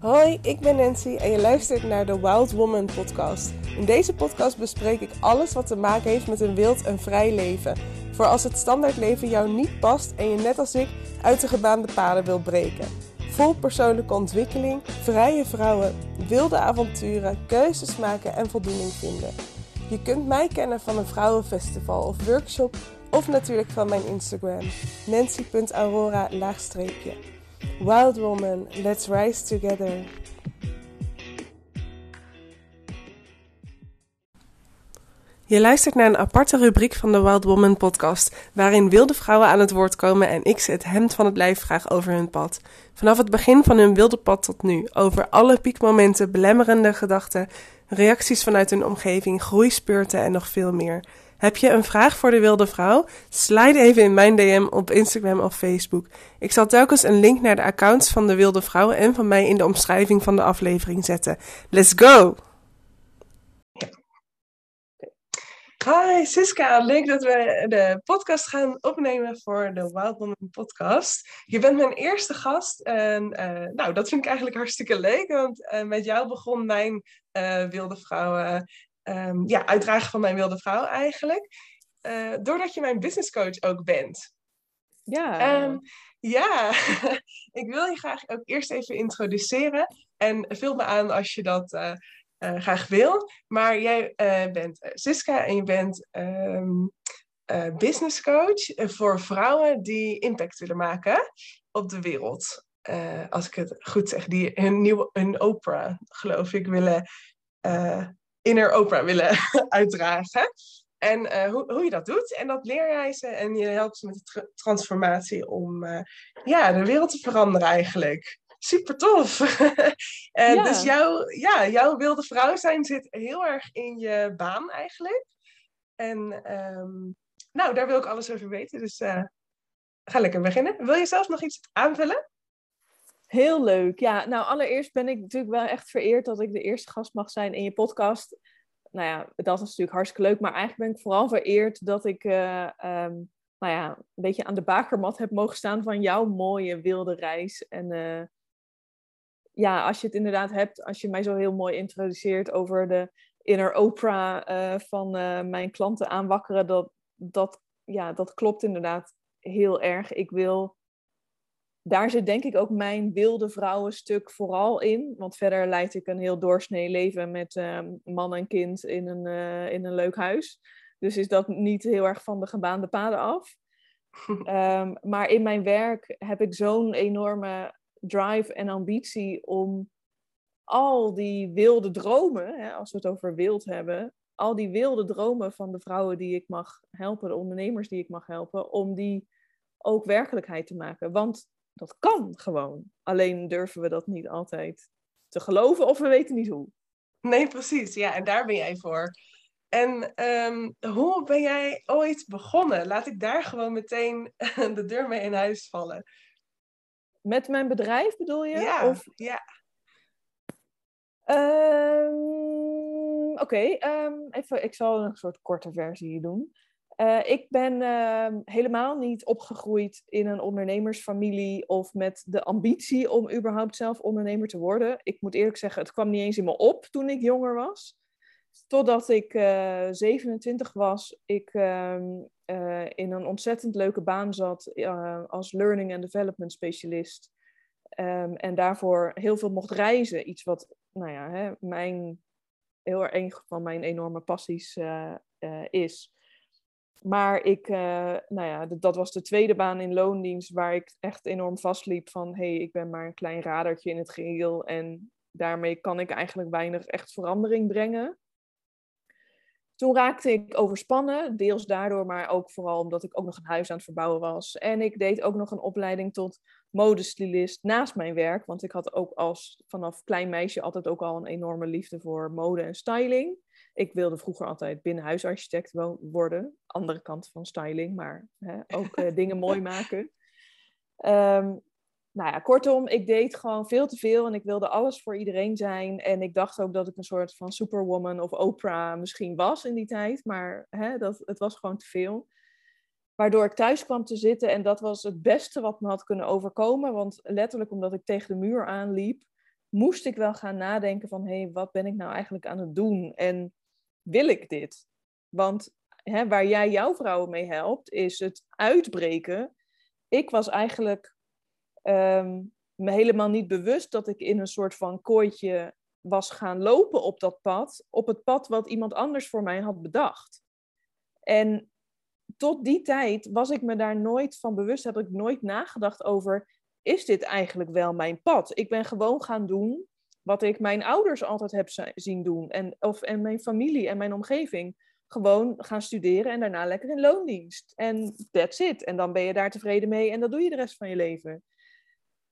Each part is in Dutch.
Hoi, ik ben Nancy en je luistert naar de Wild Woman podcast. In deze podcast bespreek ik alles wat te maken heeft met een wild en vrij leven. Voor als het standaardleven jou niet past en je net als ik uit de gebaande paden wil breken. Vol persoonlijke ontwikkeling, vrije vrouwen, wilde avonturen, keuzes maken en voldoening vinden. Je kunt mij kennen van een vrouwenfestival of workshop of natuurlijk van mijn Instagram, nancy.aurora Wild Woman, let's rise together. Je luistert naar een aparte rubriek van de Wild Woman podcast, waarin wilde vrouwen aan het woord komen en ik ze het hemd van het lijf vraag over hun pad. Vanaf het begin van hun wilde pad tot nu, over alle piekmomenten, belemmerende gedachten, reacties vanuit hun omgeving, groeispurten en nog veel meer. Heb je een vraag voor de wilde vrouw? Slide even in mijn DM op Instagram of Facebook. Ik zal telkens een link naar de accounts van de wilde vrouw en van mij in de omschrijving van de aflevering zetten. Let's go! Hi Siska, leuk dat we de podcast gaan opnemen voor de Wild Woman podcast. Je bent mijn eerste gast en uh, nou, dat vind ik eigenlijk hartstikke leuk, want uh, met jou begon mijn uh, wilde vrouw um, ja, uitdragen van mijn wilde vrouw eigenlijk. Uh, doordat je mijn business coach ook bent. Ja. Um, ja, ik wil je graag ook eerst even introduceren. En vul me aan als je dat uh, uh, graag wil. Maar jij bent Siska en je bent um, business coach voor vrouwen die impact willen maken op de wereld. als ik het goed zeg, die een nieuwe een Oprah, geloof ik, willen inner Oprah willen uitdragen. En uh, hoe, hoe je dat doet. En dat leer jij ze en je helpt ze met de tra transformatie om uh, ja, de wereld te veranderen eigenlijk. Super tof. en ja. Dus jouw, ja, jouw wilde vrouw zijn zit heel erg in je baan eigenlijk. En um, nou, daar wil ik alles over weten. Dus uh, ga lekker beginnen. Wil je zelf nog iets aanvullen? Heel leuk. Ja, nou allereerst ben ik natuurlijk wel echt vereerd dat ik de eerste gast mag zijn in je podcast. Nou ja, dat is natuurlijk hartstikke leuk. Maar eigenlijk ben ik vooral vereerd dat ik uh, um, nou ja, een beetje aan de bakermat heb mogen staan van jouw mooie wilde reis. En uh, ja, als je het inderdaad hebt, als je mij zo heel mooi introduceert over de inner Oprah uh, van mijn klanten aanwakkeren, dat, dat, ja, dat klopt inderdaad heel erg. Ik wil daar zit denk ik ook mijn wilde vrouwenstuk vooral in. Want verder leid ik een heel doorsnee leven met uh, man en kind in een, uh, in een leuk huis. Dus is dat niet heel erg van de gebaande paden af. um, maar in mijn werk heb ik zo'n enorme drive en ambitie om al die wilde dromen, hè, als we het over wild hebben, al die wilde dromen van de vrouwen die ik mag helpen, de ondernemers die ik mag helpen, om die ook werkelijkheid te maken. Want dat kan gewoon. Alleen durven we dat niet altijd te geloven of we weten niet hoe. Nee, precies. Ja, en daar ben jij voor. En um, hoe ben jij ooit begonnen? Laat ik daar gewoon meteen de deur mee in huis vallen. Met mijn bedrijf bedoel je? Ja. Of... ja. Um, Oké, okay, um, even. Ik zal een soort korte versie doen. Uh, ik ben uh, helemaal niet opgegroeid in een ondernemersfamilie of met de ambitie om überhaupt zelf ondernemer te worden. Ik moet eerlijk zeggen, het kwam niet eens in me op toen ik jonger was. Totdat ik uh, 27 was, ik ehm, in een ontzettend leuke baan zat als learning and development specialist. Um, en daarvoor heel veel mocht reizen. Iets wat, nou ja, hè, mijn, heel erg een van mijn enorme passies is. Maar ik, uh, nou ja, dat was de tweede baan in loondienst waar ik echt enorm vastliep van hé, hey, ik ben maar een klein radertje in het geheel en daarmee kan ik eigenlijk weinig echt verandering brengen. Toen raakte ik overspannen, deels daardoor, maar ook vooral omdat ik ook nog een huis aan het verbouwen was. En ik deed ook nog een opleiding tot modestylist naast mijn werk, want ik had ook als vanaf klein meisje altijd ook al een enorme liefde voor mode en styling. Ik wilde vroeger altijd binnenhuisarchitect worden. Andere kant van styling, maar hè, ook uh, dingen mooi maken. Um, nou ja, kortom, ik deed gewoon veel te veel en ik wilde alles voor iedereen zijn. En ik dacht ook dat ik een soort van superwoman of Oprah misschien was in die tijd. Maar hè, dat, het was gewoon te veel. Waardoor ik thuis kwam te zitten en dat was het beste wat me had kunnen overkomen. Want letterlijk omdat ik tegen de muur aanliep, moest ik wel gaan nadenken van, hé, hey, wat ben ik nou eigenlijk aan het doen? En wil ik dit? Want hè, waar jij jouw vrouwen mee helpt, is het uitbreken. Ik was eigenlijk ehm, me helemaal niet bewust dat ik in een soort van kooitje was gaan lopen op dat pad, op het pad wat iemand anders voor mij had bedacht. En tot die tijd was ik me daar nooit van bewust, heb ik nooit nagedacht over, is dit eigenlijk wel mijn pad? Ik ben gewoon gaan doen wat ik mijn ouders altijd heb zien doen, en, of, en mijn familie en mijn omgeving. Gewoon gaan studeren en daarna lekker in loondienst. En that's it. En dan ben je daar tevreden mee en dat doe je de rest van je leven.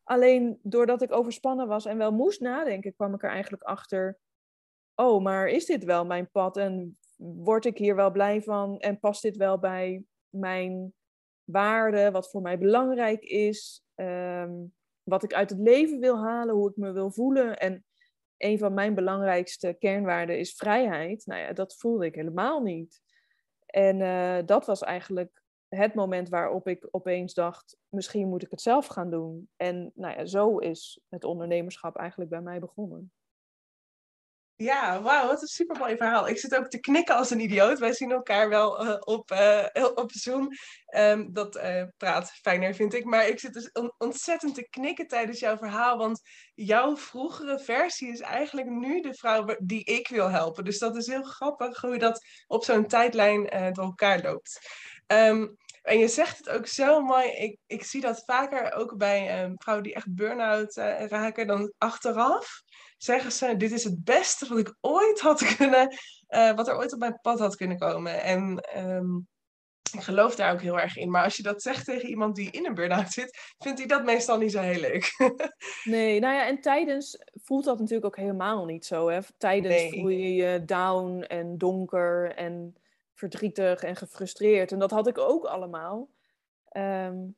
Alleen doordat ik overspannen was en wel moest nadenken, kwam ik er eigenlijk achter. Oh, maar is dit wel mijn pad? En word ik hier wel blij van? En past dit wel bij mijn waarden? Wat voor mij belangrijk is? Ehm, wat ik uit het leven wil halen? Hoe ik me wil voelen? En een van mijn belangrijkste kernwaarden is vrijheid. Nou ja, dat voelde ik helemaal niet. En uh, dat was eigenlijk het moment waarop ik opeens dacht, misschien moet ik het zelf gaan doen. En nou ja, zo is het ondernemerschap eigenlijk bij mij begonnen. Ja, wauw, wat een super mooi verhaal. Ik zit ook te knikken als een idioot. Wij zien elkaar wel uh, op, uh, op Zoom. Um, dat uh, praat fijner, vind ik. Maar ik zit dus on ontzettend te knikken tijdens jouw verhaal. Want jouw vroegere versie is eigenlijk nu de vrouw die ik wil helpen. Dus dat is heel grappig hoe je dat op zo'n tijdlijn door elkaar loopt. Um, en je zegt het ook zo mooi. Ik, ik zie dat vaker ook bij um, vrouwen die echt burn-out raken. Dan achteraf zeggen ze: Dit is het beste wat ik ooit had kunnen, uh, wat er ooit op mijn pad had kunnen komen. En um, ik geloof daar ook heel erg in. Maar als je dat zegt tegen iemand die in een burn-out zit, vindt hij dat meestal niet zo heel leuk. nee, nou ja, en tijdens voelt dat natuurlijk ook helemaal niet zo. Hè? Tijdens nee. voel je je down en donker en verdrietig en gefrustreerd. En dat had ik ook allemaal. Um,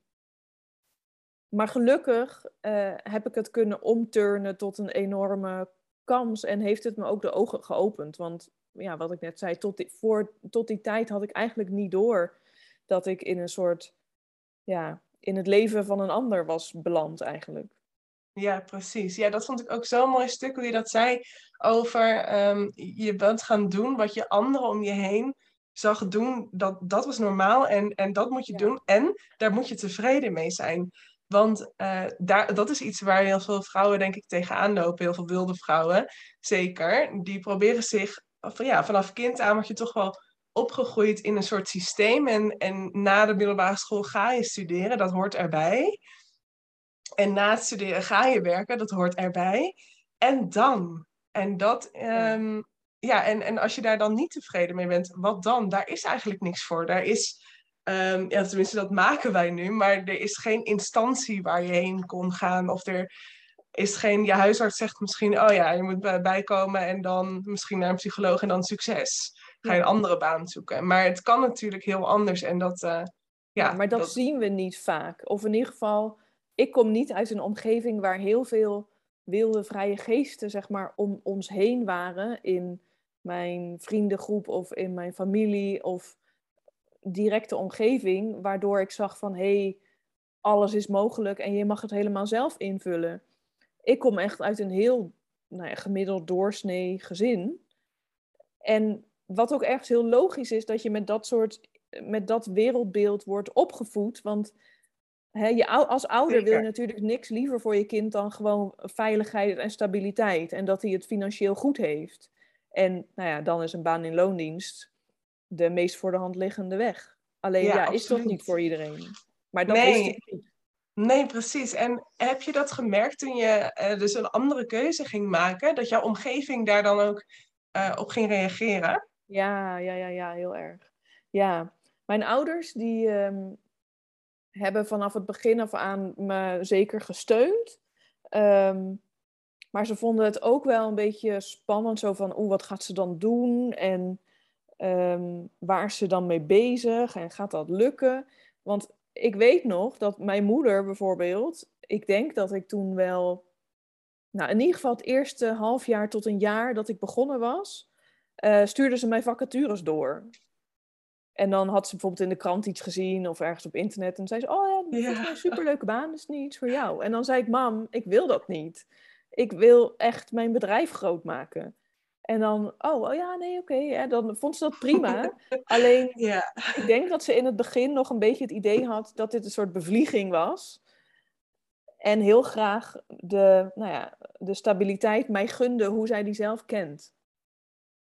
maar gelukkig uh, heb ik het kunnen omturnen tot een enorme kans en heeft het me ook de ogen geopend. Want ja, wat ik net zei, tot die, voor, tot die tijd had ik eigenlijk niet door dat ik in een soort, ja, in het leven van een ander was beland eigenlijk. Ja, precies. Ja, dat vond ik ook zo'n mooi stuk hoe je dat zei over um, je bent gaan doen wat je anderen om je heen zag doen. Dat, dat was normaal en, en dat moet je ja. doen en daar moet je tevreden mee zijn. Want uh, daar, dat is iets waar heel veel vrouwen, denk ik, tegenaan lopen. Heel veel wilde vrouwen, zeker. Die proberen zich, van, ja, vanaf kind aan word je toch wel opgegroeid in een soort systeem. En, en na de middelbare school ga je studeren, dat hoort erbij. En na het studeren ga je werken, dat hoort erbij. En dan? En dat, um, ja, en, en als je daar dan niet tevreden mee bent, wat dan? Daar is eigenlijk niks voor. Daar is Um, ja, tenminste, dat maken wij nu. Maar er is geen instantie waar je heen kon gaan. Of er is geen... Je huisarts zegt misschien... Oh ja, je moet bijkomen en dan misschien naar een psycholoog en dan succes. Ga je een andere baan zoeken. Maar het kan natuurlijk heel anders. En dat... Uh, ja, maar dat, dat, zien we niet vaak. Of in ieder geval... Ik kom niet uit een omgeving waar heel veel wilde vrije geesten, zeg maar, om ons heen waren. In mijn vriendengroep of in mijn familie of directe omgeving, waardoor ik zag van hé, hey, alles is mogelijk en je mag het helemaal zelf invullen. Ik kom echt uit een heel nou ja, gemiddeld doorsnee gezin. En wat ook echt heel logisch is, dat je met dat soort, met dat wereldbeeld wordt opgevoed. Want hè, je, als ouder wil je natuurlijk niks liever voor je kind dan gewoon veiligheid en stabiliteit. En dat hij het financieel goed heeft. En nou ja, dan is een baan in loondienst de meest voor de hand liggende weg. Alleen ja, is toch niet voor iedereen. Maar dat nee. is het niet. Nee, precies. En heb je dat gemerkt toen je uh, dus een andere keuze ging maken? Dat jouw omgeving daar dan ook uh, op ging reageren? Ja, ja, ja, ja, heel erg. Ja, mijn ouders die um, hebben vanaf het begin af aan me zeker gesteund. Um, maar ze vonden het ook wel een beetje spannend, zo van, oeh, wat gaat ze dan doen? En Um, waar is ze dan mee bezig en gaat dat lukken? Want ik weet nog dat mijn moeder bijvoorbeeld, ik denk dat ik toen wel, nou in ieder geval het eerste half jaar tot een jaar dat ik begonnen was, uh, stuurde ze mij vacatures door. En dan had ze bijvoorbeeld in de krant iets gezien of ergens op internet. En zei ze, oh ja, dat is een superleuke baan, dat is niet iets voor jou. En dan zei ik, mam, ik wil dat niet. Ik wil echt mijn bedrijf groot maken. En dan, oh, oh ja, nee, oké. dan vond ze dat prima. Alleen, Ja. ik denk dat ze in het begin nog een beetje het idee had dat dit een soort bevlieging was. En heel graag de, nou ja, de stabiliteit mij gunde hoe zij die zelf kent.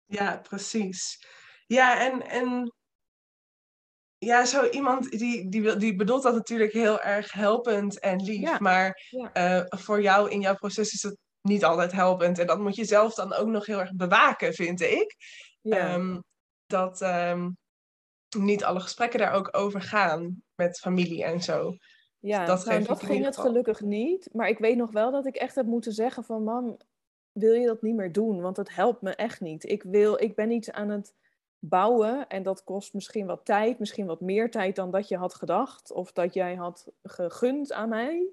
Ja, precies. Ja, en, en ja, zo iemand die, die, die bedoelt dat natuurlijk heel erg helpend en lief. Ja, Maar ja. eh, voor jou in jouw proces is het niet altijd helpend. En dat moet je zelf dan ook nog heel erg bewaken, vind ik. Ja, Ehm, dat ehm, niet alle gesprekken daar ook over gaan met familie en zo. ja. dat nou, geef dat in ging het gelukkig niet. Maar ik weet nog wel dat ik echt heb moeten zeggen van... Mam, wil je dat niet meer doen? Want het helpt me echt niet. Ik, wil, ik ben iets aan het bouwen en dat kost misschien wat tijd. Misschien wat meer tijd dan dat je had gedacht. Of dat jij had gegund aan mij.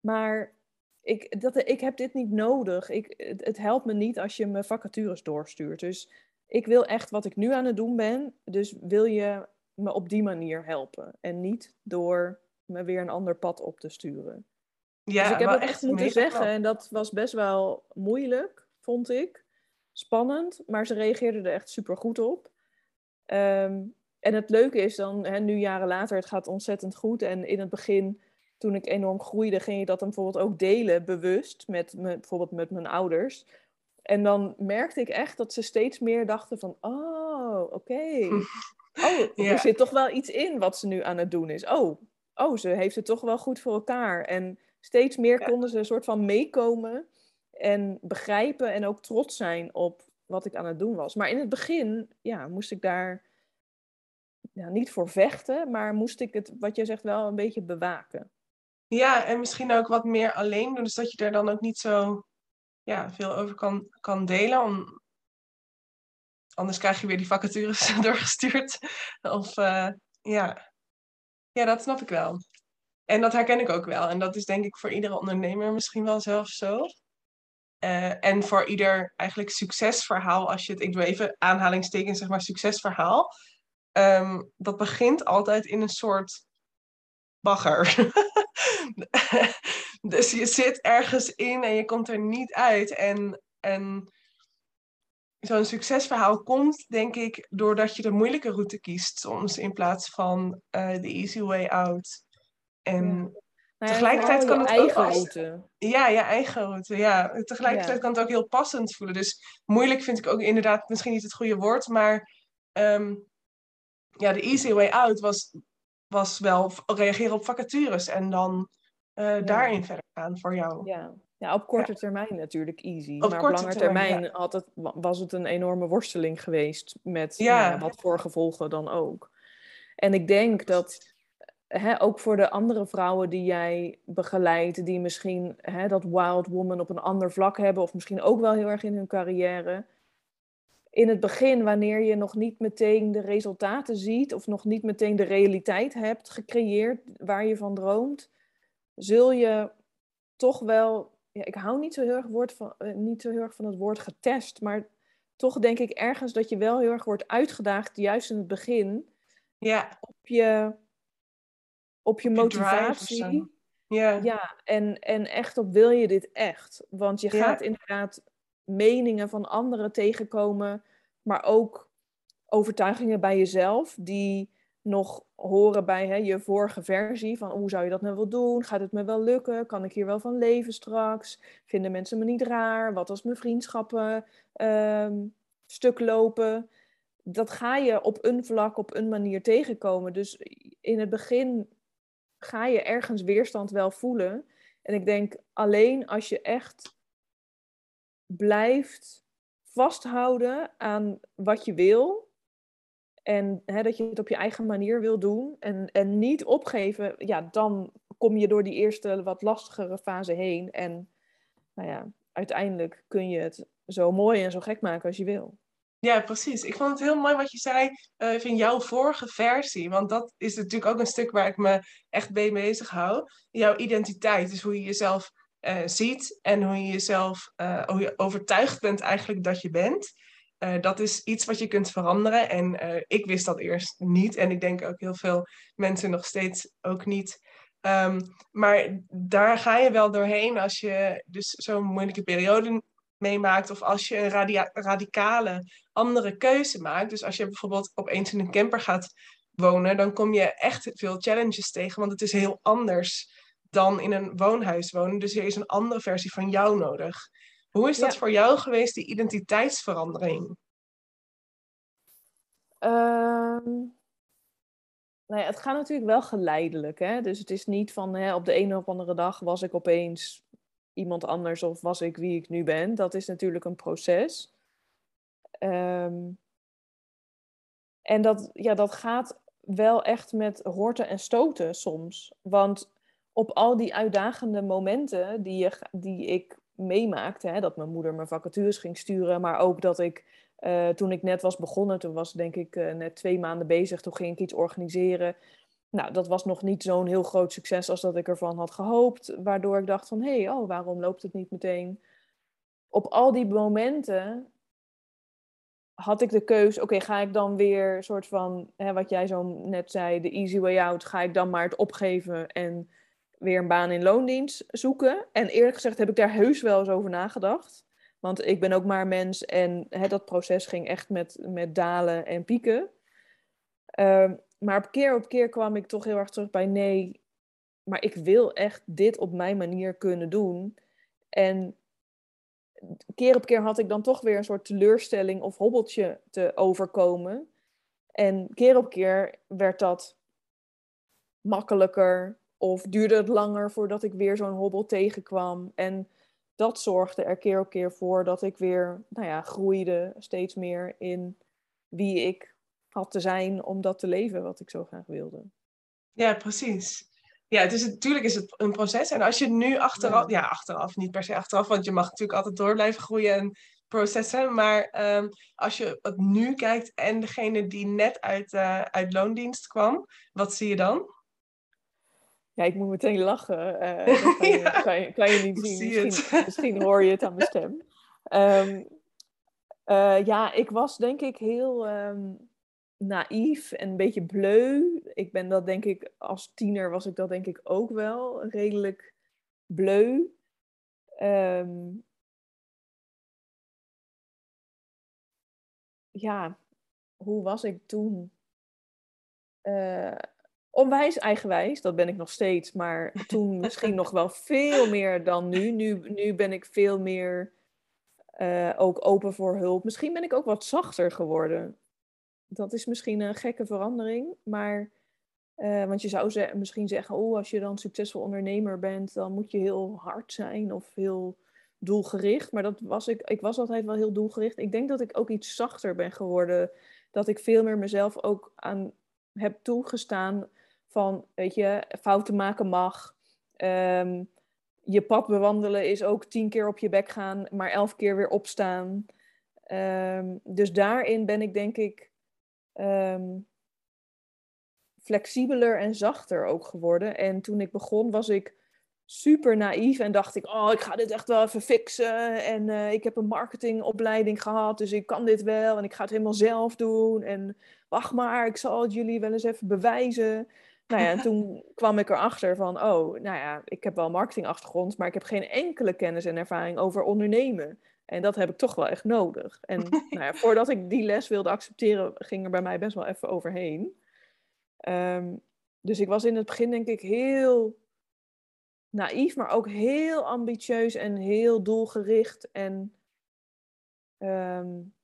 Maar ik, dat, ik heb dit niet nodig. Ik, het, het helpt me niet als je me vacatures doorstuurt. Dus ik wil echt wat ik nu aan het doen ben. Dus wil je me op die manier helpen. En niet door me weer een ander pad op te sturen. Ja, dus ik heb het echt moeten zeggen. knap. En dat was best wel moeilijk, vond ik. Spannend, maar ze reageerde er echt super goed op. Ehm, en het leuke is dan, hè, nu jaren later, het gaat ontzettend goed. En in het begin, toen ik enorm groeide, ging je dat dan bijvoorbeeld ook delen, bewust, met me, bijvoorbeeld met mijn ouders. En dan merkte ik echt dat ze steeds meer dachten van, oh, oké. Oh, Ja. er zit toch wel iets in wat ze nu aan het doen is. Oh, oh ze heeft het toch wel goed voor elkaar. En steeds meer Ja. konden ze een soort van meekomen en begrijpen en ook trots zijn op wat ik aan het doen was. Maar in het begin, ja, moest ik daar niet voor vechten, maar moest ik het, wat jij zegt, wel een beetje bewaken. Ja, en misschien ook wat meer alleen doen. Dus dat je er dan ook niet zo ja, veel over kan, kan delen. Om... Anders krijg je weer die vacatures doorgestuurd. Of eh, ja. ja, dat snap ik wel. En dat herken ik ook wel. En dat is denk ik voor iedere ondernemer misschien wel zelf zo. Eh, en voor ieder eigenlijk succesverhaal, als je het, ik doe even aanhalingstekens, zeg maar succesverhaal. Ehm, dat begint altijd in een soort bagger. dus je zit ergens in en je komt er niet uit. En, en zo'n succesverhaal komt, denk ik, doordat je de moeilijke route kiest soms in plaats van eh, de easy way out. En Tegelijkertijd kan het ook eigen als- route. ja, je eigen route. Ja. Tegelijkertijd Ja. kan het ook heel passend voelen. Dus moeilijk vind ik ook inderdaad misschien niet het goede woord, maar ehm, ja, de easy way out was, was wel reageren op vacatures en dan eh, daarin verder gaan voor jou. Ja. ja, op korte termijn natuurlijk easy. Op maar op lange termijn, termijn had het, wa- was het een enorme worsteling geweest met Ja. nou ja, wat voor gevolgen dan ook. En ik denk dat hè, ook voor de andere vrouwen die jij begeleidt, die misschien hè, dat wild woman op een ander vlak hebben, of misschien ook wel heel erg in hun carrière. In het begin, wanneer je nog niet meteen de resultaten ziet, of nog niet meteen de realiteit hebt gecreëerd waar je van droomt, zul je toch wel. Ja, ik hou niet zo, heel erg woord van, eh, niet zo heel erg van het woord getest, maar toch denk ik ergens dat je wel heel erg wordt uitgedaagd, juist in het begin, Ja, op je, op je motivatie. ja. En, en echt op wil je dit echt? Want je gaat inderdaad meningen van anderen tegenkomen, maar ook overtuigingen bij jezelf die nog horen bij hè, je vorige versie van hoe zou je dat nou wel doen? Gaat het me wel lukken? Kan ik hier wel van leven straks? Vinden mensen me niet raar? Wat als mijn vriendschappen ehm, stuk lopen? Dat ga je op een vlak, op een manier tegenkomen. Dus in het begin ga je ergens weerstand wel voelen. En ik denk alleen als je echt blijft vasthouden aan wat je wil. En hè, dat je het op je eigen manier wil doen. En, en niet opgeven. Ja, dan kom je door die eerste wat lastigere fase heen. En nou ja, uiteindelijk kun je het zo mooi en zo gek maken als je wil. Ja, precies. Ik vond het heel mooi wat je zei eh van jouw vorige versie. Want dat is natuurlijk ook een stuk waar ik me echt mee bezig hou. Jouw identiteit, dus hoe je jezelf eh, ziet en hoe je jezelf, eh, overtuigd bent eigenlijk dat je bent. Dat is iets wat je kunt veranderen. En ik wist dat eerst niet. En ik denk ook heel veel mensen nog steeds ook niet. Ehm, maar daar ga je wel doorheen als je dus zo'n moeilijke periode meemaakt. Of als je een radicale andere keuze maakt. Dus als je bijvoorbeeld opeens in een camper gaat wonen, dan kom je echt veel challenges tegen. Want het is heel anders dan in een woonhuis wonen. Dus er is een andere versie van jou nodig. Hoe is dat voor jou geweest, die identiteitsverandering? Um, nou ja, het gaat natuurlijk wel geleidelijk. Hè? Dus het is niet van hè, op de ene of andere dag was ik opeens iemand anders of was ik wie ik nu ben. Dat is natuurlijk een proces. Ehm, en dat, ja, dat gaat wel echt met horten en stoten soms. Want op al die uitdagende momenten die, je, die ik meemaakte, hè, dat mijn moeder mijn vacatures ging sturen, maar ook dat ik eh, toen ik net was begonnen, toen was denk ik uh, net twee maanden bezig, toen ging ik iets organiseren. Nou, dat was nog niet zo'n heel groot succes als dat ik ervan had gehoopt, waardoor ik dacht van, hé, hey, oh, waarom loopt het niet meteen? Op al die momenten had ik de keus, oké, ga ik dan weer soort van, hè, wat jij zo net zei, de easy way out, ga ik dan maar het opgeven en weer een baan in loondienst zoeken? En eerlijk gezegd heb ik daar heus wel eens over nagedacht. Want ik ben ook maar mens en hè, dat proces ging echt met, met dalen en pieken. Um, maar op keer op keer kwam ik toch heel erg terug bij nee, maar ik wil echt dit op mijn manier kunnen doen. En keer op keer had ik dan toch weer een soort teleurstelling of hobbeltje te overkomen. En keer op keer werd dat makkelijker of duurde het langer voordat ik weer zo'n hobbel tegenkwam. En dat zorgde er keer op keer voor dat ik weer nou ja, groeide steeds meer in wie ik had te zijn om dat te leven wat ik zo graag wilde. Ja, precies. Ja, het is, natuurlijk is het een proces. En als je nu achteraf, ja. achteraf, niet per se achteraf, want je mag natuurlijk altijd door blijven groeien en processen. Maar ehm, als je het nu kijkt en degene die net uit, uh, uit loondienst kwam, wat zie je dan? Ja, ik moet meteen lachen. Uh, dat kan, je, kan, je, kan, je, niet zien. Misschien, misschien, hoor je het aan mijn stem. Um, uh, ja, ik was denk ik heel um, naïef en een beetje bleu. Ik ben dat denk ik, als tiener was ik dat denk ik ook wel redelijk bleu. Um, ja, hoe was ik toen? Uh, onwijs eigenwijs, dat ben ik nog steeds, maar toen misschien nog wel veel meer dan nu. Nu, nu ben ik veel meer uh, ook open voor hulp. Misschien ben ik ook wat zachter geworden. Dat is misschien een gekke verandering, maar uh, want je zou ze misschien zeggen, oh, als je dan succesvol ondernemer bent, dan moet je heel hard zijn of heel doelgericht. Maar dat was ik, ik was altijd wel heel doelgericht. Ik denk dat ik ook iets zachter ben geworden. Dat ik veel meer mezelf ook aan heb toegestaan van, weet je, fouten maken mag. Um, je pad bewandelen is ook tien keer op je bek gaan, maar elf keer weer opstaan. Um, dus daarin ben ik denk ik um, flexibeler en zachter ook geworden. En toen ik begon was ik super naïef en dacht ik, oh, ik ga dit echt wel even fixen. En uh, ik heb een marketingopleiding gehad, dus ik kan dit wel. En ik ga het helemaal zelf doen. En wacht maar, ik zal het jullie wel eens even bewijzen. Nou ja, en toen kwam ik erachter van, oh, nou ja, ik heb wel marketingachtergrond, maar ik heb geen enkele kennis en ervaring over ondernemen. En dat heb ik toch wel echt nodig. En nou ja, voordat ik die les wilde accepteren, ging er bij mij best wel even overheen. Um, dus ik was in het begin denk ik heel naïef, maar ook heel ambitieus en heel doelgericht. En um,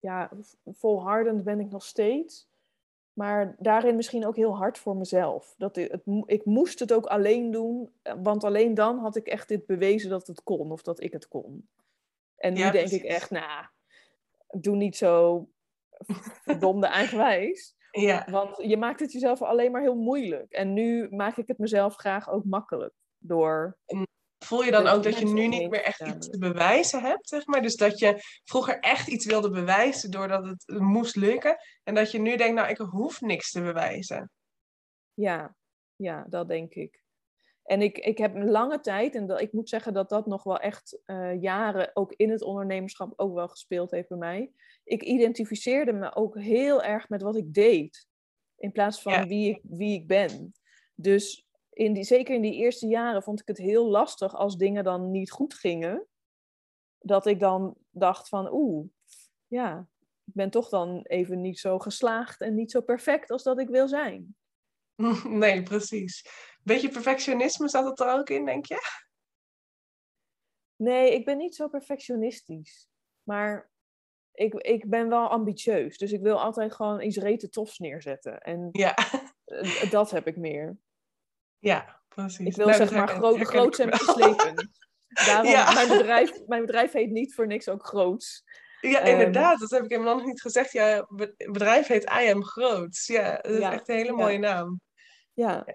ja, volhardend ben ik nog steeds. Maar daarin misschien ook heel hard voor mezelf. Dat ik, het, ik moest het ook alleen doen, eh, want alleen dan had ik echt dit bewezen dat het kon of dat ik het kon. En nu denk ik echt, nou, doe niet zo verdomde eigenwijs. Ja. Want je maakt het jezelf alleen maar heel moeilijk. En nu maak ik het mezelf graag ook makkelijk door Voel je dan ook dat je nu niet meer echt iets te bewijzen hebt, zeg maar? Dus dat je vroeger echt iets wilde bewijzen doordat het moest lukken. En dat je nu denkt, nou, ik hoef niks te bewijzen. Ja, ja, dat denk ik. En ik, ik heb een lange tijd, en dat, ik moet zeggen dat dat nog wel echt uh, jaren ook in het ondernemerschap ook wel gespeeld heeft bij mij. Ik identificeerde me ook heel erg met wat ik deed, in plaats van wie, ik, wie ik ben. Dus in die, zeker in die eerste jaren vond ik het heel lastig als dingen dan niet goed gingen. Dat ik dan dacht van, oeh, ja, ik ben toch dan even niet zo geslaagd en niet zo perfect als dat ik wil zijn. Nee, precies. Beetje perfectionisme zat het er ook in, denk je? Nee, ik ben niet zo perfectionistisch. Maar ik, ik ben wel ambitieus. Dus ik wil altijd gewoon iets rete tofs neerzetten. En Ja, dat heb ik meer. Ja precies. Ik wil Nou, zeg maar herken- gro herken groots en beslepen. Daarom, Ja. mijn, bedrijf, mijn bedrijf heet niet voor niks ook groots. Ja, Ehm, inderdaad. Dat heb ik helemaal nog niet gezegd. Ja, bedrijf heet I Am Groots. Ja, dat is Ja, echt een hele ja. mooie naam. Ja,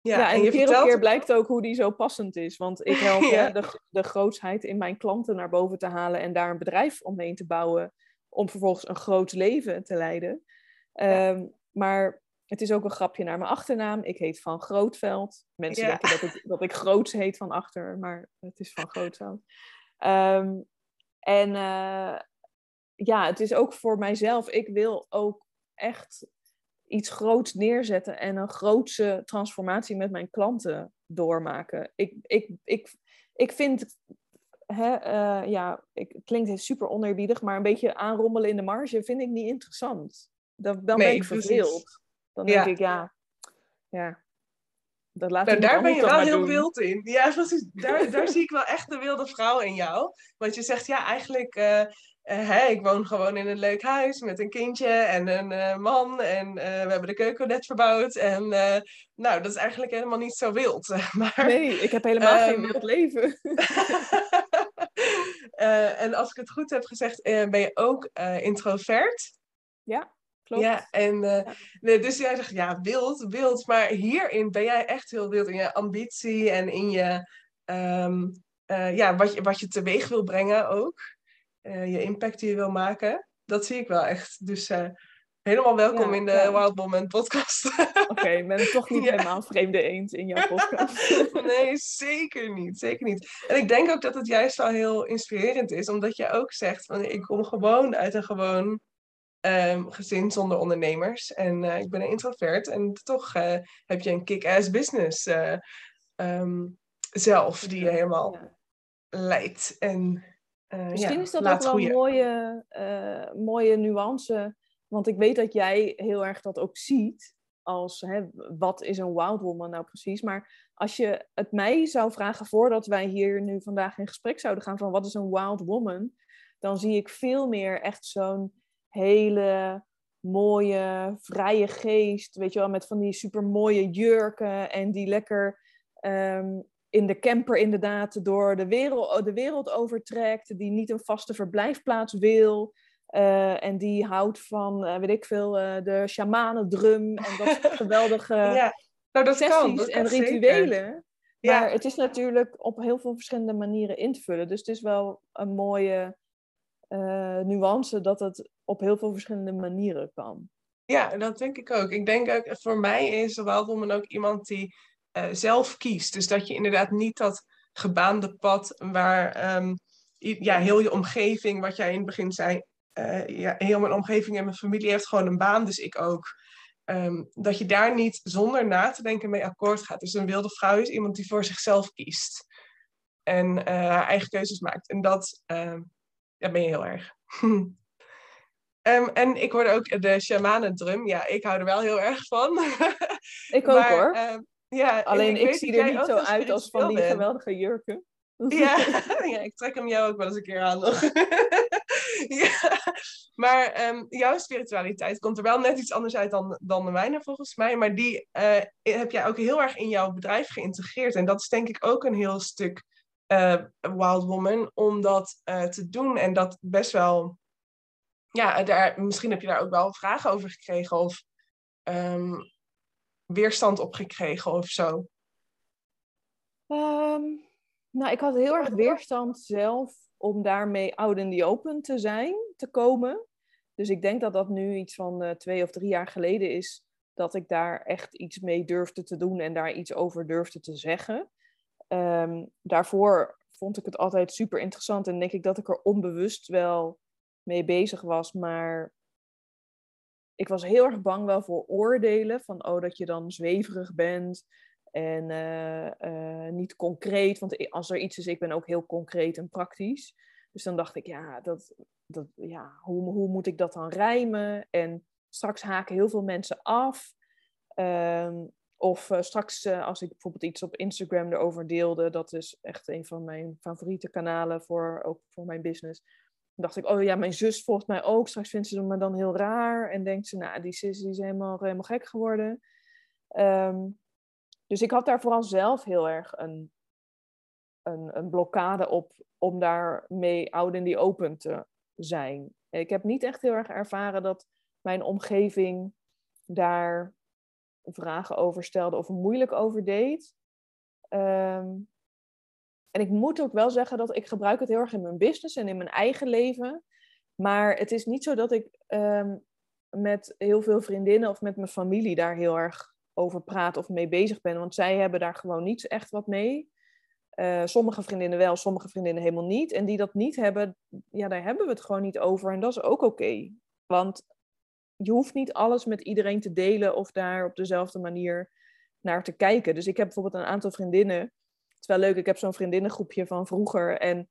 Ja, ja, en, je keer op vertelt keer blijkt ook hoe die zo passend is. Want ik help Ja. hè, de, de grootsheid in mijn klanten naar boven te halen en daar een bedrijf omheen te bouwen. Om vervolgens een groot leven te leiden. Ehm, maar het is ook een grapje naar mijn achternaam. Ik heet Van Grootveld. Mensen Ja. denken dat ik, dat ik Groots heet van achter, maar het is Van Grootveld. Ehm, en eh, ja, het is ook voor mijzelf. Ik wil ook echt iets groots neerzetten en een grootse transformatie met mijn klanten doormaken. Ik, ik, ik, ik vind, hè, eh, ja, ik, het klinkt super oneerbiedig, maar een beetje aanrommelen in de marge vind ik niet interessant. Dan, dan Nee, ben ik verveeld. Dan denk ik, ja, ja, dat laat Nou, daar ben je wel heel doen. wild in. Ja, precies. Daar, daar zie ik wel echt de wilde vrouw in jou. Want je zegt, ja, eigenlijk, eh, eh, hè, ik woon gewoon in een leuk huis met een kindje en een eh, man. En we hebben de keuken net verbouwd. En nou, dat is eigenlijk helemaal niet zo wild, maar. Nee, ik heb helemaal geen Ehm, wild leven. En als ik het goed heb gezegd, ben je ook introvert. ja, klopt. Ja, en eh, Ja. dus jij zegt ja, wild, wild. Maar hierin ben jij echt heel wild in je ambitie en in je, ehm, eh, ja, wat je, wat je teweeg wil brengen ook. Eh, je impact die je wil maken. Dat zie ik wel echt. Dus helemaal welkom Ja, in de ja. Wild Woman podcast. Oké, ik ben toch niet helemaal vreemde eend in jouw podcast. nee, zeker niet. Zeker niet. En ik denk ook dat het juist wel heel inspirerend is, omdat je ook zegt van ik kom gewoon uit een gewoon ehm, gezin zonder ondernemers. En eh, ik ben een introvert en toch eh, heb je een kick-ass business eh, ehm, zelf die je helemaal Ja. leidt. En, Misschien ja, is dat ook wel een mooie, mooie nuance. Want ik weet dat jij heel erg dat ook ziet. Als hè, wat is een wild woman nou precies? Maar als je het mij zou vragen voordat wij hier nu vandaag in gesprek zouden gaan van wat is een wild woman, dan zie ik veel meer echt zo'n hele mooie, vrije geest. Weet je wel, met van die super mooie jurken en die lekker ehm, in de camper inderdaad door de wereld, de wereld overtrekt, die niet een vaste verblijfplaats wil. eh, en die houdt van, eh, weet ik veel, eh, de shamanendrum en dat soort geweldige ja, nou dat kan. sessies Dat en kan zeker. rituelen. Ja. Maar het is natuurlijk op heel veel verschillende manieren in te vullen. Dus het is wel een mooie nuance dat het op heel veel verschillende manieren kan. Ja, dat denk ik ook. Ik denk ook, voor mij is een Wild Woman ook iemand die eh, zelf kiest. Dus dat je inderdaad niet dat gebaande pad waar ehm, ja, heel je omgeving, wat jij in het begin zei, eh, ja, heel mijn omgeving en mijn familie heeft gewoon een baan, dus ik ook. Ehm, dat je daar niet zonder na te denken mee akkoord gaat. Dus een wilde vrouw is iemand die voor zichzelf kiest. En eh, haar eigen keuzes maakt. En dat ehm, ja, ben je heel erg. Ehm, en ik hoorde ook de shamanendrum. Ja, ik hou er wel heel erg van. Ik ook Maar, hoor. ehm, ja, en Alleen ik, zie er niet zo uit als van die geweldige jurken. Ja, ja, ik trek hem jou ook wel eens een keer aan nog. ja. Maar ehm, jouw spiritualiteit komt er wel net iets anders uit dan, dan de mijne volgens mij. Maar die eh, heb jij ook heel erg in jouw bedrijf geïntegreerd. En dat is denk ik ook een heel stuk eh, Wild Woman om dat eh, te doen. En dat best wel... Ja, daar, misschien heb je daar ook wel vragen over gekregen of ehm, weerstand op gekregen of zo. Ehm, nou, ik had heel erg weerstand zelf om daarmee out in the open te zijn, te komen. Dus ik denk dat dat nu iets van eh, twee of drie jaar geleden is dat ik daar echt iets mee durfde te doen en daar iets over durfde te zeggen. Ehm, daarvoor vond ik het altijd super interessant en denk ik dat ik er onbewust wel mee bezig was, maar ik was heel erg bang wel voor oordelen. Van oh, dat je dan zweverig bent en eh, eh, niet concreet. Want als er iets is, ik ben ook heel concreet en praktisch. Dus dan dacht ik, ja, dat, dat, ja hoe, hoe moet ik dat dan rijmen? En straks haken heel veel mensen af. Ehm, of eh, straks, als ik bijvoorbeeld iets op Instagram erover deelde, dat is echt een van mijn favoriete kanalen voor, ook voor mijn business dacht ik, oh ja, mijn zus volgt mij ook. Straks vindt ze me dan heel raar. En denkt ze, nou, die zus is helemaal, helemaal gek geworden. Ehm, dus ik had daar vooral zelf heel erg een, een, een blokkade op om daarmee oud in die open te zijn. Ik heb niet echt heel erg ervaren dat mijn omgeving daar vragen over stelde of moeilijk over deed. Um, en ik moet ook wel zeggen dat ik gebruik het heel erg in mijn business en in mijn eigen leven. Maar het is niet zo dat ik ehm, met heel veel vriendinnen of met mijn familie daar heel erg over praat of mee bezig ben. Want zij hebben daar gewoon niet echt wat mee. Uh, sommige vriendinnen wel, sommige vriendinnen helemaal niet. En die dat niet hebben, ja, daar hebben we het gewoon niet over. En dat is ook oké. Want je hoeft niet alles met iedereen te delen of daar op dezelfde manier naar te kijken. Dus ik heb bijvoorbeeld een aantal vriendinnen is wel leuk, ik heb zo'n vriendinnengroepje van vroeger. En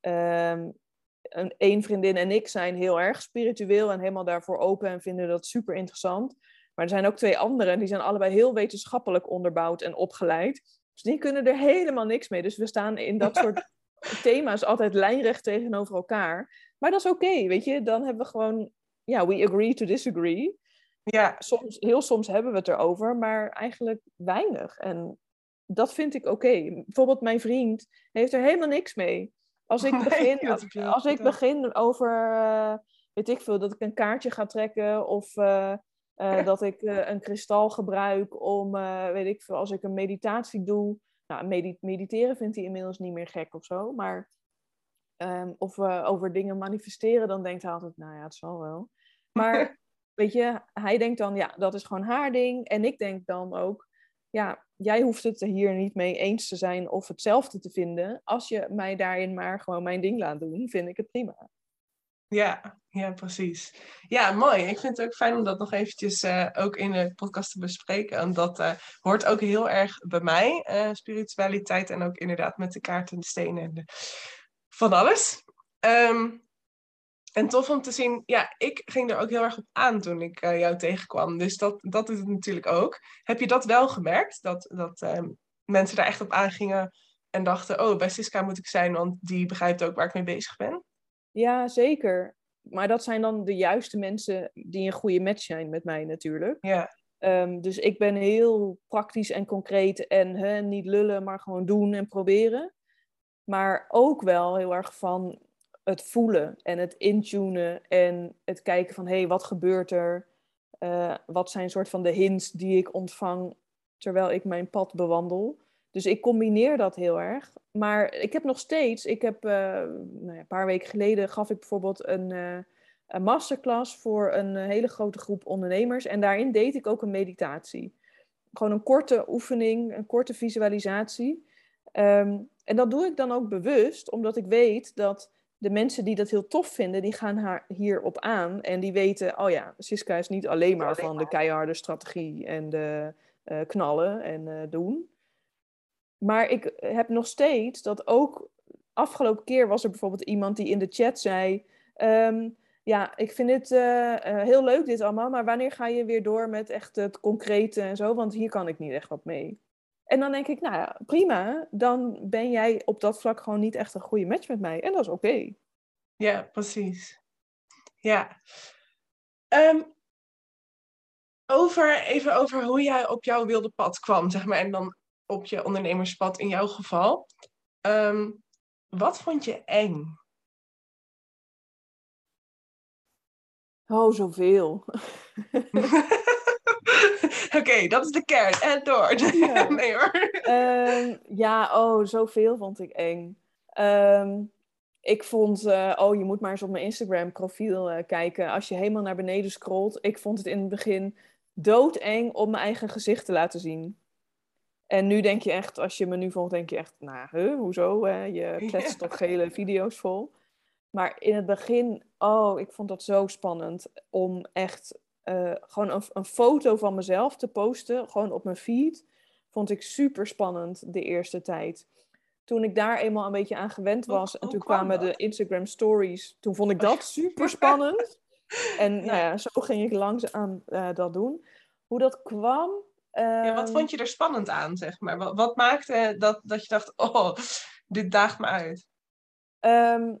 um, een, één vriendin en ik zijn heel erg spiritueel en helemaal daarvoor open en vinden dat super interessant. Maar er zijn ook twee anderen, die zijn allebei heel wetenschappelijk onderbouwd en opgeleid. Dus die kunnen er helemaal niks mee. Dus we staan in dat soort thema's altijd lijnrecht tegenover elkaar. Maar dat is oké, weet je. Dan hebben we gewoon, ja, we agree to disagree. Ja. Soms, heel soms hebben we het erover, maar eigenlijk weinig. En dat vind ik oké. Bijvoorbeeld mijn vriend heeft er helemaal niks mee. Als ik begin, als, ik begin over, uh, weet ik veel, dat ik een kaartje ga trekken of uh, uh, dat ik een kristal gebruik om, weet ik veel, als ik een meditatie doe. Nou, mediteren vindt hij inmiddels niet meer gek of zo, maar um, of over dingen manifesteren, dan denkt hij altijd, nou ja, het zal wel. Maar weet je, hij denkt dan, ja, dat is gewoon haar ding. En ik denk dan ook, ja, jij hoeft het er hier niet mee eens te zijn of hetzelfde te vinden. Als je mij daarin maar gewoon mijn ding laat doen, vind ik het prima. Ja, ja, precies. Ja, mooi. Ik vind het ook fijn om dat nog eventjes uh, ook in de podcast te bespreken. En dat uh, hoort ook heel erg bij mij, uh, spiritualiteit en ook inderdaad met de kaarten en de stenen en van alles. Um, en tof om te zien, ja, ik ging er ook heel erg op aan toen ik uh, jou tegenkwam. Dus dat, dat is het natuurlijk ook. Heb je dat wel gemerkt? Dat, dat uh, mensen daar echt op aangingen en dachten, oh, bij Siska moet ik zijn, want die begrijpt ook waar ik mee bezig ben? Ja, zeker. Maar dat zijn dan de juiste mensen die een goede match zijn met mij natuurlijk. Ja. Um, dus ik ben heel praktisch en concreet en hè, niet lullen, maar gewoon doen en proberen. Maar ook wel heel erg van het voelen en het intunen en het kijken van hé, hey, wat gebeurt er? Uh, wat zijn soort van de hints die ik ontvang terwijl ik mijn pad bewandel? Dus ik combineer dat heel erg. Maar ik heb nog steeds, ik heb uh, nou ja, een paar weken geleden gaf ik bijvoorbeeld een, uh, een masterclass voor een hele grote groep ondernemers. En daarin deed ik ook een meditatie. Gewoon een korte oefening, een korte visualisatie. Um, en dat doe ik dan ook bewust, omdat ik weet dat de mensen die dat heel tof vinden, die gaan haar hierop aan. En die weten, oh ja, Siska is niet alleen maar van de keiharde strategie en de uh, knallen en uh, doen. Maar ik heb nog steeds dat ook... Afgelopen keer was er bijvoorbeeld iemand die in de chat zei... Um, ja, ik vind het uh, heel leuk dit allemaal, maar wanneer ga je weer door met echt het concrete en zo? Want hier kan ik niet echt wat mee. En dan denk ik, nou ja, prima. Dan ben jij op dat vlak gewoon niet echt een goede match met mij. En dat is oké. Ja, precies. Ja. Um, over, even over hoe jij op jouw wilde pad kwam, zeg maar. En dan op je ondernemerspad in jouw geval. Um, wat vond je eng? Oh, zoveel. Oké, dat is de kern. En door. Ja. nee hoor. Um, ja, oh, zoveel vond ik eng. Um, ik vond, uh, oh, je moet maar eens op mijn Instagram profiel uh, kijken. Als je helemaal naar beneden scrolt. Ik vond het in het begin doodeng om mijn eigen gezicht te laten zien. En nu denk je echt, als je me nu volgt, denk je echt, nou, huh, hoezo? je kletst toch gele video's vol. Maar in het begin, oh, ik vond dat zo spannend om echt eh, gewoon een, een, foto van mezelf te posten, gewoon op mijn feed, vond ik super spannend de eerste tijd. Toen ik daar eenmaal een beetje aan gewend was en toen kwamen de Instagram stories, toen vond ik dat super spannend. En nou ja, zo ging ik langzaam uh, dat doen. Hoe dat kwam. Ja, wat ehm, vond je er spannend aan, zeg maar? Wat, wat maakte dat, dat je dacht, oh, dit daagt me uit? Ehm,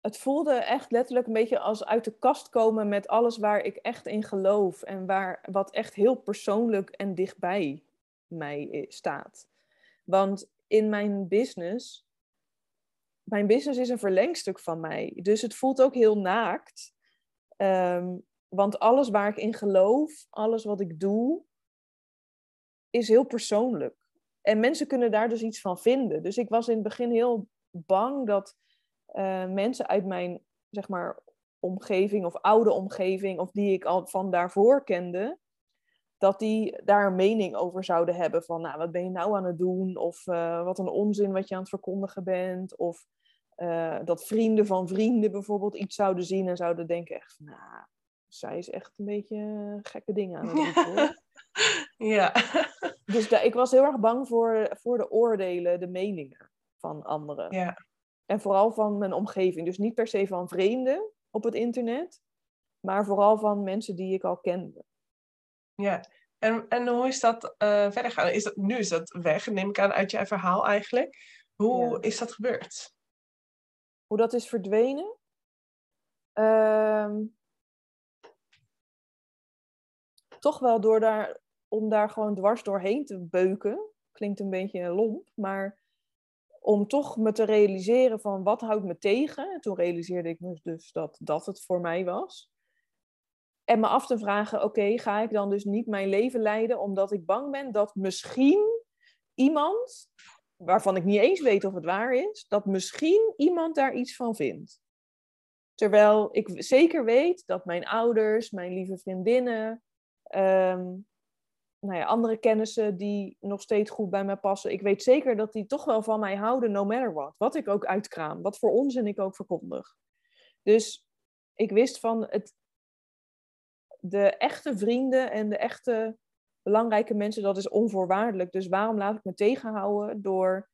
het voelde echt letterlijk een beetje als uit de kast komen met alles waar ik echt in geloof en waar, wat echt heel persoonlijk en dichtbij mij staat. Want in mijn business, mijn business is een verlengstuk van mij. Dus het voelt ook heel naakt. Ehm, want alles waar ik in geloof, alles wat ik doe, is heel persoonlijk. En mensen kunnen daar dus iets van vinden. Dus ik was in het begin heel bang dat uh, mensen uit mijn zeg maar, omgeving of oude omgeving, of die ik al van daarvoor kende, dat die daar een mening over zouden hebben van, nou, wat ben je nou aan het doen? Of uh, wat een onzin wat je aan het verkondigen bent. Of uh, dat vrienden van vrienden bijvoorbeeld iets zouden zien en zouden denken echt van, nou, zij is echt een beetje gekke dingen aan het doen. ja. Dus de, ik was heel erg bang voor, voor de oordelen, de meningen van anderen. Ja. En vooral van mijn omgeving. Dus niet per se van vreemden op het internet, maar vooral van mensen die ik al kende. Ja, en, en hoe is dat uh, verder gaan? Is dat, nu is dat weg, neem ik aan, uit je verhaal eigenlijk. Hoe is dat gebeurd? Hoe dat is verdwenen? Ehm, toch wel door daar, om daar gewoon dwars doorheen te beuken. Klinkt een beetje lomp, maar om toch me te realiseren van wat houdt me tegen. En toen realiseerde ik me dus dat dat het voor mij was. En me af te vragen, oké, ga ik dan dus niet mijn leven leiden omdat ik bang ben dat misschien iemand, waarvan ik niet eens weet of het waar is, dat misschien iemand daar iets van vindt. Terwijl ik zeker weet dat mijn ouders, mijn lieve vriendinnen, ehm, nou ja, andere kennissen die nog steeds goed bij mij passen. Ik weet zeker dat die toch wel van mij houden, no matter what. Wat ik ook uitkraam, wat voor onzin ik ook verkondig. Dus ik wist van het, de echte vrienden en de echte belangrijke mensen, dat is onvoorwaardelijk. Dus waarom laat ik me tegenhouden door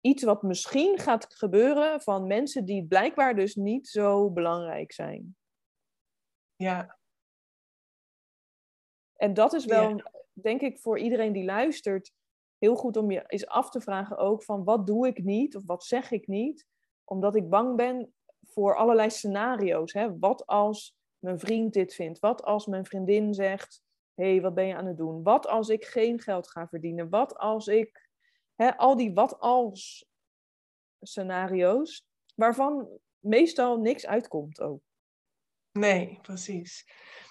iets wat misschien gaat gebeuren van mensen die blijkbaar dus niet zo belangrijk zijn? Ja, en dat is wel, denk ik, voor iedereen die luistert, heel goed om je eens af te vragen ook van wat doe ik niet of wat zeg ik niet, omdat ik bang ben voor allerlei scenario's. Hè? Wat als mijn vriend dit vindt? Wat als mijn vriendin zegt, hé, hey, wat ben je aan het doen? Wat als ik geen geld ga verdienen? Wat als ik, hè, al die wat als scenario's, waarvan meestal niks uitkomt ook. Nee, precies.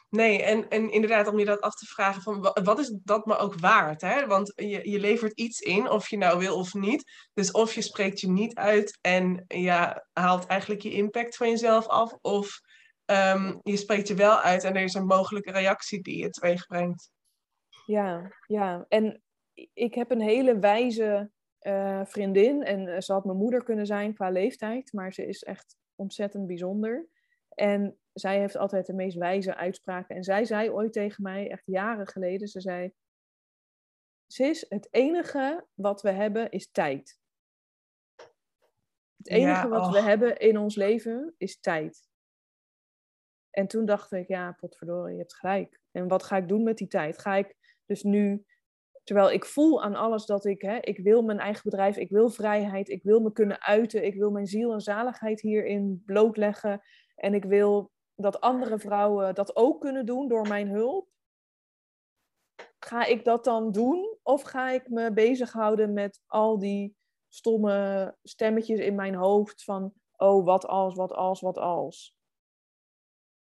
Nee, en, en inderdaad, om je dat af te vragen van wat is dat me ook waard? Hè? Want je, je levert iets in, of je nou wil of niet. Dus of je spreekt je niet uit en ja, haalt eigenlijk je impact van jezelf af, of ehm, je spreekt je wel uit en er is een mogelijke reactie die je teweeg brengt. Ja, ja. En ik heb een hele wijze uh, vriendin en ze had mijn moeder kunnen zijn qua leeftijd, maar ze is echt ontzettend bijzonder. En zij heeft altijd de meest wijze uitspraken. En zij zei ooit tegen mij, echt jaren geleden, ze zei... Sis, het enige wat we hebben is tijd. Het enige wat we hebben in ons leven is tijd. En toen dacht ik, ja, potverdorie, je hebt gelijk. En wat ga ik doen met die tijd? Ga ik dus nu, terwijl ik voel aan alles dat ik, hè, ik wil mijn eigen bedrijf, ik wil vrijheid, ik wil me kunnen uiten, ik wil mijn ziel en zaligheid hierin blootleggen. En ik wil dat andere vrouwen dat ook kunnen doen door mijn hulp. Ga ik dat dan doen? Of ga ik me bezighouden met al die stomme stemmetjes in mijn hoofd van, oh, wat als, wat als, wat als?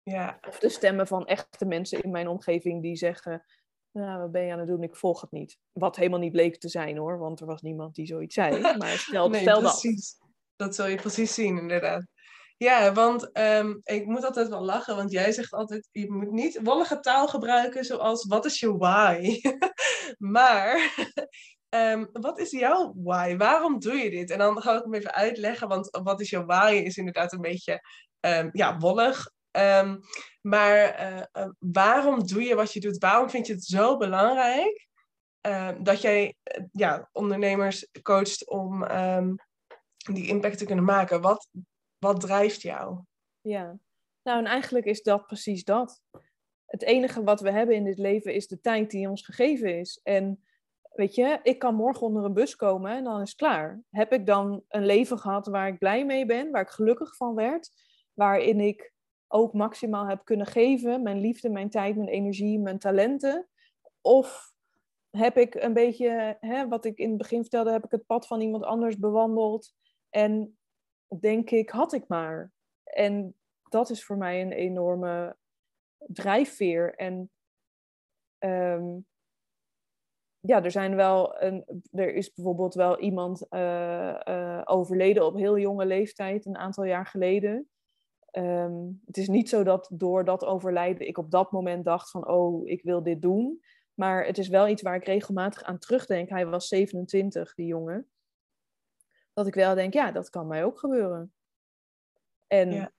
Ja. Of de stemmen van echte mensen in mijn omgeving die zeggen, nou, wat ben je aan het doen? Ik volg het niet. Wat helemaal niet bleek te zijn hoor, want er was niemand die zoiets zei. Maar stel, nee, stel precies. dat. Dat zul je precies zien, inderdaad. Ja, want ehm, ik moet altijd wel lachen, want jij zegt altijd, je moet niet wollige taal gebruiken zoals, wat is je why? maar, ehm, wat is jouw why? Waarom doe je dit? En dan ga ik hem even uitleggen, want wat is jouw why is inderdaad een beetje, um, ja, wollig. Ehm, maar eh, eh, waarom doe je wat je doet? Waarom vind je het zo belangrijk ehm, dat jij eh, ja, ondernemers coacht om ehm, die impact te kunnen maken? Wat, wat drijft jou? Ja, nou en eigenlijk is dat precies dat. Het enige wat we hebben in dit leven is de tijd die ons gegeven is. En weet je, ik kan morgen onder een bus komen en dan is het klaar. Heb ik dan een leven gehad waar ik blij mee ben, waar ik gelukkig van werd, waarin ik ook maximaal heb kunnen geven, mijn liefde, mijn tijd, mijn energie, mijn talenten? Of heb ik een beetje, hè, wat ik in het begin vertelde, heb ik het pad van iemand anders bewandeld en denk ik, had ik maar. En dat is voor mij een enorme drijfveer. En ehm, ja, er zijn wel een, er is bijvoorbeeld wel iemand eh, eh, overleden op heel jonge leeftijd, een aantal jaar geleden. Ehm, het is niet zo dat door dat overlijden ik op dat moment dacht van, oh, ik wil dit doen. Maar het is wel iets waar ik regelmatig aan terugdenk. Hij was 27, die jongen. Dat ik wel denk, ja, dat kan mij ook gebeuren. En ja,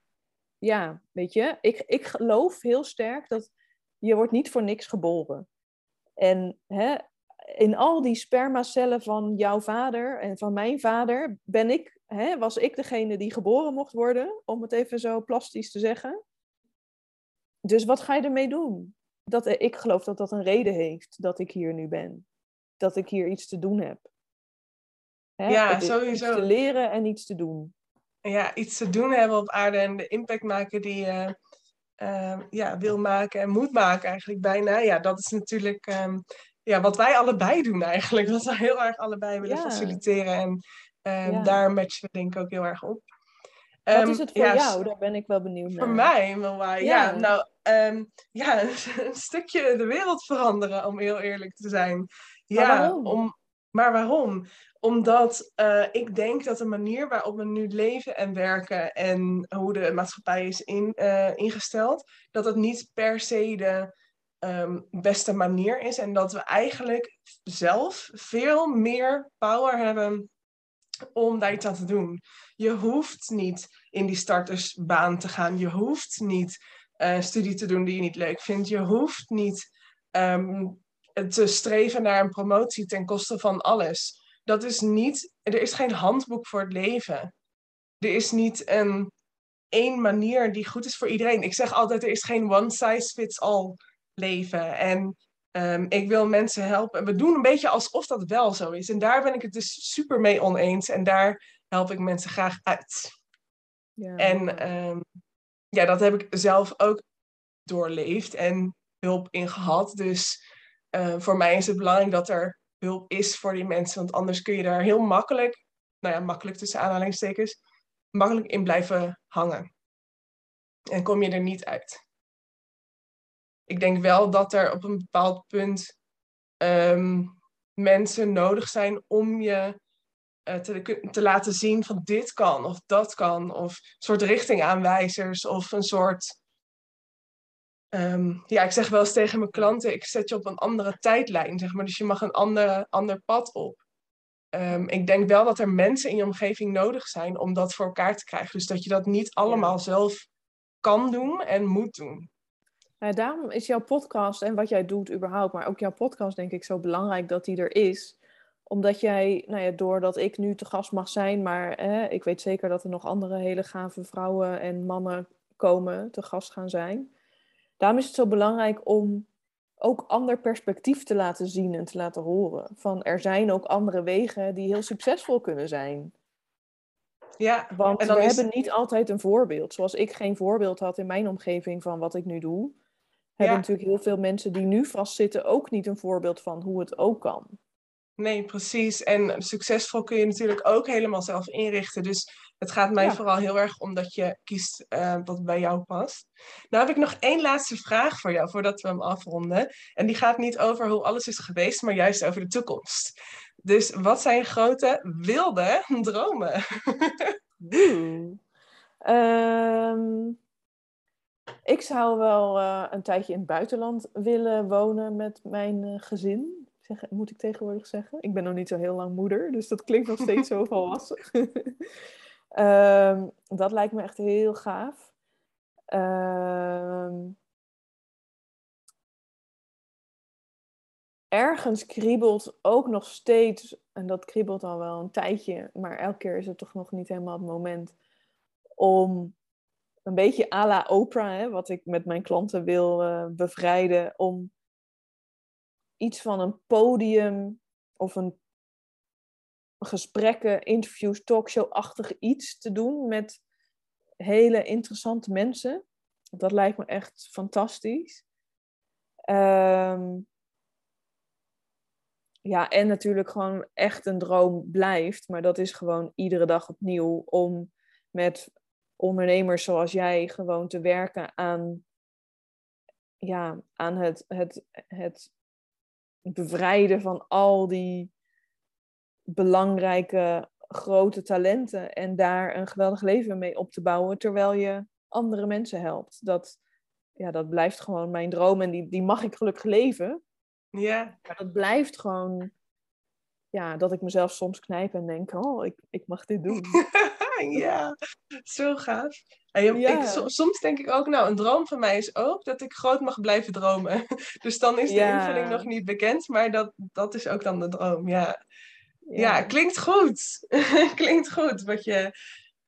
ja weet je, ik, ik geloof heel sterk dat je wordt niet voor niks geboren. En hè, in al die spermacellen van jouw vader en van mijn vader ben ik, hè, was ik degene die geboren mocht worden, om het even zo plastisch te zeggen. Dus wat ga je ermee doen? Dat, ik geloof dat dat een reden heeft dat ik hier nu ben. Dat ik hier iets te doen heb. Hè? Ja, sowieso. Iets te leren en iets te doen. Ja, iets te doen hebben op aarde en de impact maken die je uh, ja, wil maken en moet maken eigenlijk bijna. Ja, dat is natuurlijk um, ja, wat wij allebei doen eigenlijk. Wat we heel erg allebei willen faciliteren. En um, daar matchen we denk ik ook heel erg op. Wat is het voor jou? Daar ben ik wel benieuwd naar. Voor mij, ja. ja. Nou, um, ja, een stukje de wereld veranderen, om heel eerlijk te zijn. Ja, waarom? Om, maar waarom? Omdat uh, ik denk dat de manier waarop we nu leven en werken en hoe de maatschappij is in, uh, ingesteld, dat het niet per se de um, beste manier is. En dat we eigenlijk zelf veel meer power hebben om daar iets aan te doen. Je hoeft niet in die startersbaan te gaan. Je hoeft niet uh, studie te doen die je niet leuk vindt. Je hoeft niet um, te streven naar een promotie ten koste van alles. Dat is niet, er is geen handboek voor het leven. Er is niet een één manier die goed is voor iedereen. Ik zeg altijd, er is geen one size fits all leven. En um, ik wil mensen helpen. We doen een beetje alsof dat wel zo is. En daar ben ik het dus super mee oneens. En daar help ik mensen graag uit. Ja. En um, ja, dat heb ik zelf ook doorleefd en hulp in gehad. Dus uh, voor mij is het belangrijk dat er hulp is voor die mensen. Want anders kun je daar heel makkelijk, nou ja, makkelijk tussen aanhalingstekens, makkelijk in blijven hangen. En kom je er niet uit ik denk wel dat er op een bepaald punt um, mensen nodig zijn om je uh, te, te laten zien van dit kan of dat kan. Of een soort richtingaanwijzers of een soort... Um, ja, ik zeg wel eens tegen mijn klanten, ik zet je op een andere tijdlijn, zeg maar. Dus je mag een andere, ander pad op. Um, ik denk wel dat er mensen in je omgeving nodig zijn om dat voor elkaar te krijgen. Dus dat je dat niet allemaal zelf kan doen en moet doen. Nou, daarom is jouw podcast en wat jij doet überhaupt, maar ook jouw podcast denk ik zo belangrijk dat die er is. Omdat jij, nou ja, doordat ik nu te gast mag zijn, maar ik weet zeker dat er nog andere hele gave vrouwen en mannen komen, te gast gaan zijn. Daarom is het zo belangrijk om ook ander perspectief te laten zien en te laten horen. Van er zijn ook andere wegen die heel succesvol kunnen zijn. Ja, Want we hebben niet altijd een voorbeeld. Zoals ik geen voorbeeld had in mijn omgeving van wat ik nu doe hebben natuurlijk heel veel mensen die nu vastzitten ook niet een voorbeeld van hoe het ook kan. Nee, precies. En succesvol kun je natuurlijk ook helemaal zelf inrichten. Dus het gaat mij vooral heel erg om dat je kiest uh, wat bij jou past. Nou heb ik nog één laatste vraag voor jou voordat we hem afronden. En die gaat niet over hoe alles is geweest, maar juist over de toekomst. Dus wat zijn grote wilde dromen? um, ik zou wel uh, een tijdje in het buitenland willen wonen met mijn uh, gezin. Zeg, moet ik tegenwoordig zeggen? Ik ben nog niet zo heel lang moeder, dus dat klinkt nog steeds zo volwassen. Um, dat lijkt me echt heel gaaf. Ehm, ergens kriebelt ook nog steeds, en dat kriebelt al wel een tijdje, maar elke keer is het toch nog niet helemaal het moment om een beetje à la Oprah, hè, wat ik met mijn klanten wil uh, bevrijden, om iets van een podium of een gesprekken, interviews, talkshow-achtig iets te doen met hele interessante mensen. Dat lijkt me echt fantastisch. Um, ja, en natuurlijk gewoon echt een droom blijft. Maar dat is gewoon iedere dag opnieuw om met ondernemers zoals jij gewoon te werken aan, ja, aan het, het, het bevrijden van al die belangrijke grote talenten en daar een geweldig leven mee op te bouwen terwijl je andere mensen helpt. Dat, ja, dat blijft gewoon mijn droom en die, die mag ik gelukkig leven. Ja. Maar dat blijft gewoon, ja, dat ik mezelf soms knijp en denk, oh, ik, ik mag dit doen. ja, zo gaaf. En ja. ik, soms denk ik ook, nou, een droom van mij is ook dat ik groot mag blijven dromen. Dus dan is de invulling nog niet bekend, maar dat, dat is ook dan de droom, ja. Ja, klinkt goed. klinkt goed wat je,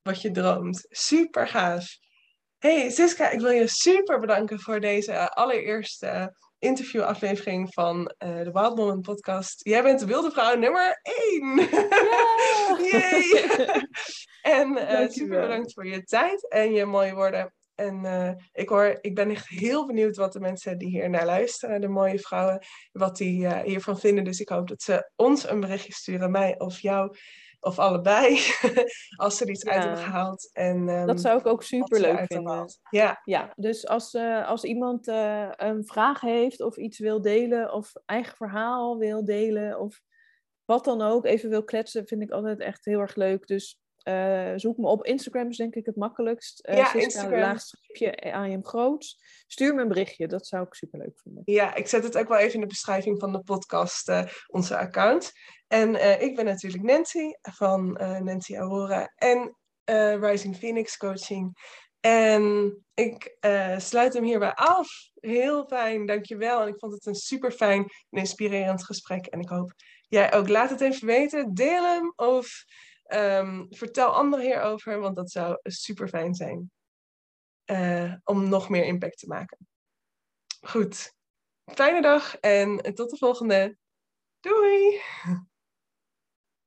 wat je droomt. Super gaaf. Hey Siska, ik wil je super bedanken voor deze allereerste interviewaflevering van uh, de Wild Moment podcast. Jij bent de wilde vrouw nummer 1. Yay! en uh, super bedankt voor je tijd en je mooie woorden. En uh, ik, hoor, ik ben echt heel benieuwd wat de mensen die hier naar luisteren, de mooie vrouwen, wat die hiervan vinden. Dus ik hoop dat ze ons een berichtje sturen, mij of jou of allebei, als ze er iets uit hebben gehaald. En, um, dat zou ik ook super leuk vinden. Ja. ja, dus als, uh, als iemand een vraag heeft of iets wil delen of eigen verhaal wil delen of wat dan ook, even wil kletsen, vind ik altijd echt heel erg leuk. Dus uh, zoek me op Instagram, is denk ik het makkelijkst. Uh, ja, Instagram. Laagstreepje AM Groots. Stuur me een berichtje, dat zou ik super leuk vinden. Ja, ik zet het ook wel even in de beschrijving van de podcast, uh, onze account. En ik ben natuurlijk Nancy van Nancy Aurora en Rising Phoenix Coaching. En ik sluit hem hierbij af. Heel fijn, dankjewel. En ik vond het een super fijn en inspirerend gesprek. En ik hoop jij ook. Laat het even weten. Deel hem of Um, vertel anderen hierover, want dat zou super fijn zijn. Uh, om nog meer impact te maken. Goed. Fijne dag en tot de volgende. Doei!